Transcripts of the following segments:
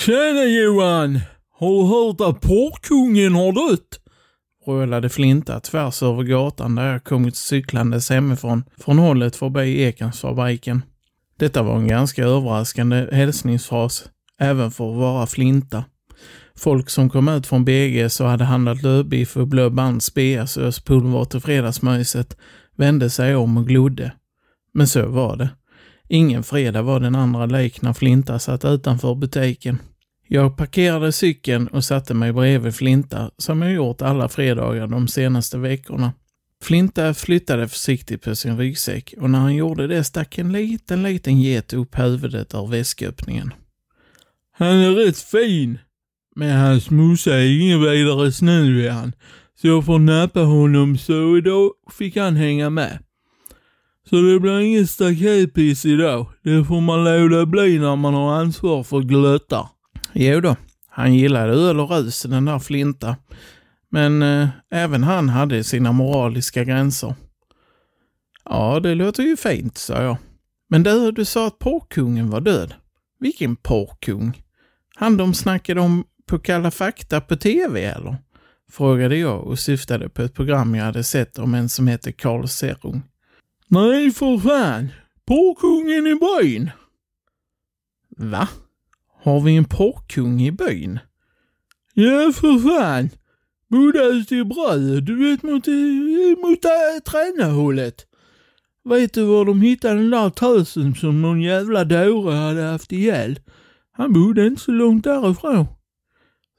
Tjena Johan! Har du hört att porrkungen har dött? Rölade Flinta tvärs över gatan där jag kommit cyklandes hemifrån, från hållet förbi Ekensfabriken. Detta var en ganska överraskande hälsningsfras, även för att vara Flinta. Folk som kom ut från BGs och hade handlat lövbiff och blå bands beasöspulver till fredagsmyset vände sig om och glodde. Men så var det. Ingen fredag var den andra lik när Flinta satt utanför butiken. Jag parkerade cykeln och satte mig bredvid Flinta, som jag gjort alla fredagar de senaste veckorna. Flinta flyttade försiktigt på sin ryggsäck och när han gjorde det stack en liten, liten get upp huvudet ur väsköppningen. Han är rätt fin, men hans morsa är ingen vidare snäll är han, så jag får nappa honom så idag fick han hänga med. Så det blir inget staketpiss idag. Det får man låta bli när man har ansvar för glöttar. Jo då, han gillade öl och rus, den där Flinta. Men eh, även han hade sina moraliska gränser. Ja, det låter ju fint, sa jag. Men du, du sa att porrkungen var död. Vilken porrkung? Han de snackade om på Kalla fakta på tv eller? Frågade jag och syftade på ett program jag hade sett om en som heter Carl Serung. Nej för fan, porrkungen i byn. Va? Har vi en porrkung i byn? Ja för fan. Bodde ute i bröd, du vet mot, mot äh, tränarhållet. Vet du var de hittade den där tösen som någon jävla dåre hade haft ihjäl? Han bodde inte så långt därifrån.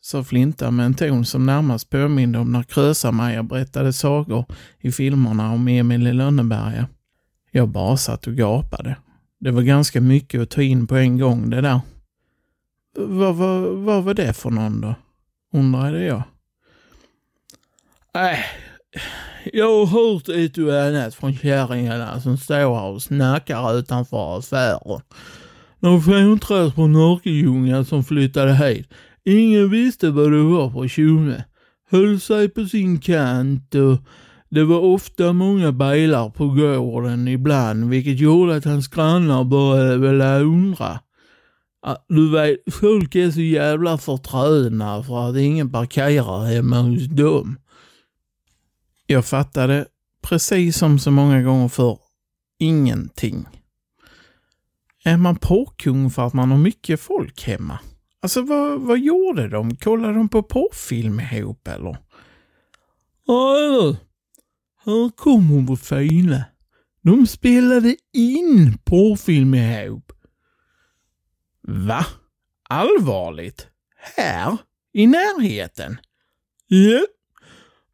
Sa Flinta med en ton som närmast påminde om när Krösa-Maja berättade sagor i filmerna om Emil i Lönneberga. Jag bara satt och gapade. Det var ganska mycket att ta in på en gång det där. Vad, vad, vad var det för någon då? Undrade jag. Äh, jag har hört ett och annat från kärringarna som står här och snackar utanför affären. De fånträs på Norrköljunga som flyttade hit. Ingen visste vad det var för tjomme. Höll sig på sin kant och det var ofta många bilar på gården ibland, vilket gjorde att hans grannar började väl undra. Du vet, folk är så jävla förtröna för att ingen parkerar hemma hos dem. Jag fattade, precis som så många gånger för ingenting. Är man porrkung för att man har mycket folk hemma? Alltså vad, vad gjorde de? Kollade de på porrfilm ihop eller? Ja, här kommer vår fina. De spelade in porrfilm ihop. Va? Allvarligt? Här? I närheten? Ja.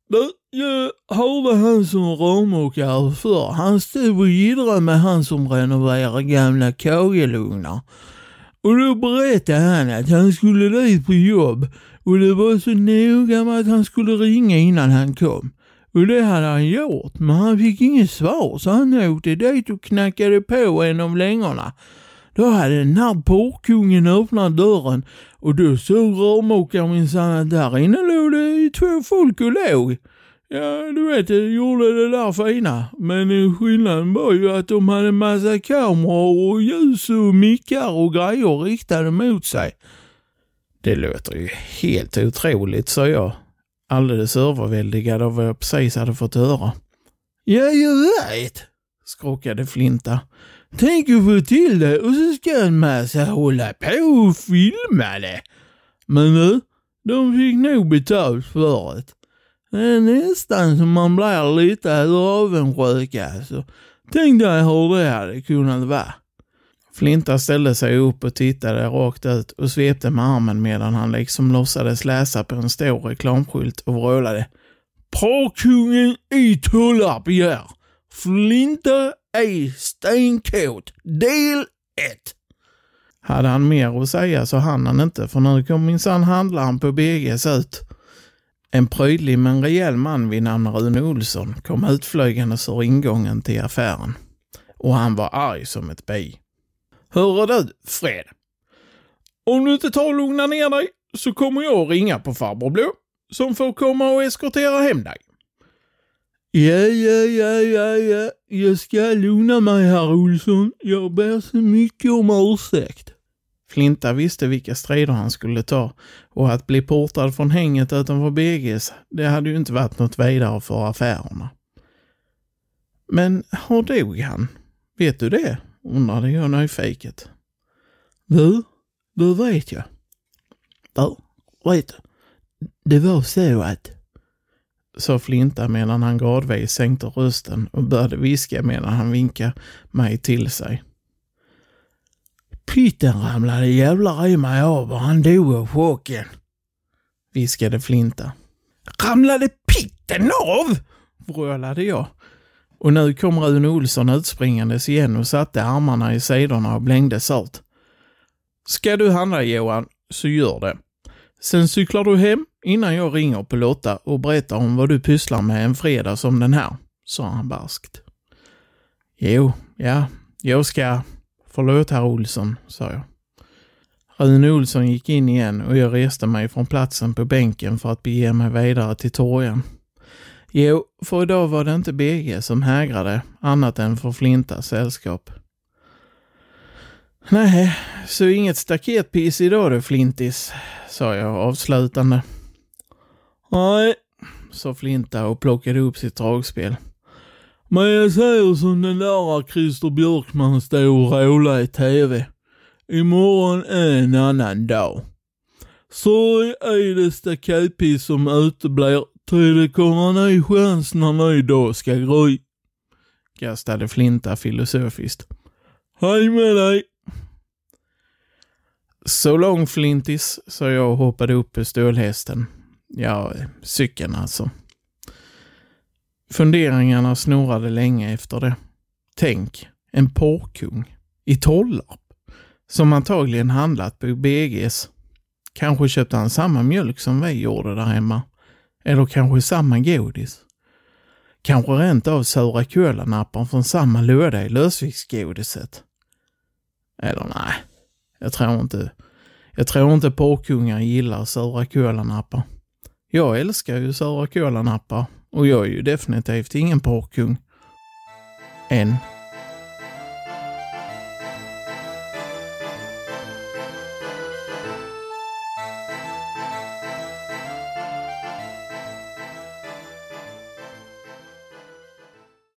Du, jag hörde han som rörmokare för. Han stod och jiddrade med han som renoverar gamla kagelugnar. Och då berättade han att han skulle dit på jobb och det var så noga med att han skulle ringa innan han kom. Och det hade han gjort, men han fick inget svar så han åkte dit och knackade på en av längorna. Då hade den här porrkungen öppnat dörren och då såg rörmokaren minsann att där inne låg det två folk och låg. Ja, du vet, det gjorde det där fina. Men skillnaden var ju att de hade massa kameror och ljus och mickar och grejer riktade mot sig. Det låter ju helt otroligt, sa jag. Alldeles överväldigad av vad jag precis hade fått höra. Ja, jag vet, skrockade Flinta. Tänk att få till det och så ska en massa hålla på och filma det. Men nu, de fick nog betalt för det. Det är nästan som man blir lite avundsjuk alltså. Tänk dig hur det hade kunnat vara. Flinta ställde sig upp och tittade rakt ut och svepte med armen medan han liksom låtsades läsa på en stor reklamskylt och vrålade. Parkungen i Tollarp. Flinta är stenkåt. Del 1. Hade han mer att säga så hann han inte, för nu kom minsann handlaren på BGs ut. En prydlig men rejäl man vid namn Rune Olsson kom utflygandes ur ingången till affären. Och han var arg som ett bi. Hörru du, Fred. Om du inte tar och lugnar ner dig så kommer jag ringa på farbror Blå som får komma och eskortera hem dig. Ja, ja, ja, ja, ja. Jag ska lugna mig, herr Olsson. Jag ber så mycket om ursäkt. Flinta visste vilka strider han skulle ta och att bli portad från hänget utanför BGs, det hade ju inte varit något vidare för affärerna. Men hur dog han? Vet du det? undrade jag nyfiket. Du, det vet jag. Du, vet du, det var så att sa Flinta medan han gradvis sänkte rösten och började viska medan han vinkade mig till sig. Pytten ramlade jävlar i mig av och han dog av chocken. Viskade Flinta. Ramlade pitten av? vrålade jag. Och nu kom Rune Olsson utspringandes igen och satte armarna i sidorna och blängde salt. Ska du handla Johan, så gör det. Sen cyklar du hem innan jag ringer på Lotta och berättar om vad du pysslar med en fredag som den här, sa han barskt. Jo, ja, jag ska. Förlåt herr Olsson, sa jag. Rune Olsson gick in igen och jag reste mig från platsen på bänken för att bege mig vidare till torgen. Jo, för idag var det inte BG som hägrade, annat än för Flintas sällskap. Nej, så inget staketpiss idag du Flintis, sa jag avslutande. Nej, sa Flinta och plockade upp sitt dragspel. Men jag säger som den där Christer Björkman stod och rålade i TV. Imorgon är en annan dag. Sorg är det staketpiss som uteblir, ty det kommer en ny chans när ny dag ska gry. Gastade Flinta filosofiskt. Hej med dig! Så long Flintis, sa jag och hoppade upp på stålhästen. Ja, cykeln alltså. Funderingarna snurrade länge efter det. Tänk, en porrkung i Tollarp, som antagligen handlat på BGs. Kanske köpte han samma mjölk som vi gjorde där hemma. Eller kanske samma godis. Kanske rent av sura kolanappar från samma låda i lösviktsgodiset. Eller nej, jag tror inte. Jag tror inte porrkungar gillar sura kolanappar. Jag älskar ju sura kolanappar och jag är ju definitivt ingen porrkung. Än.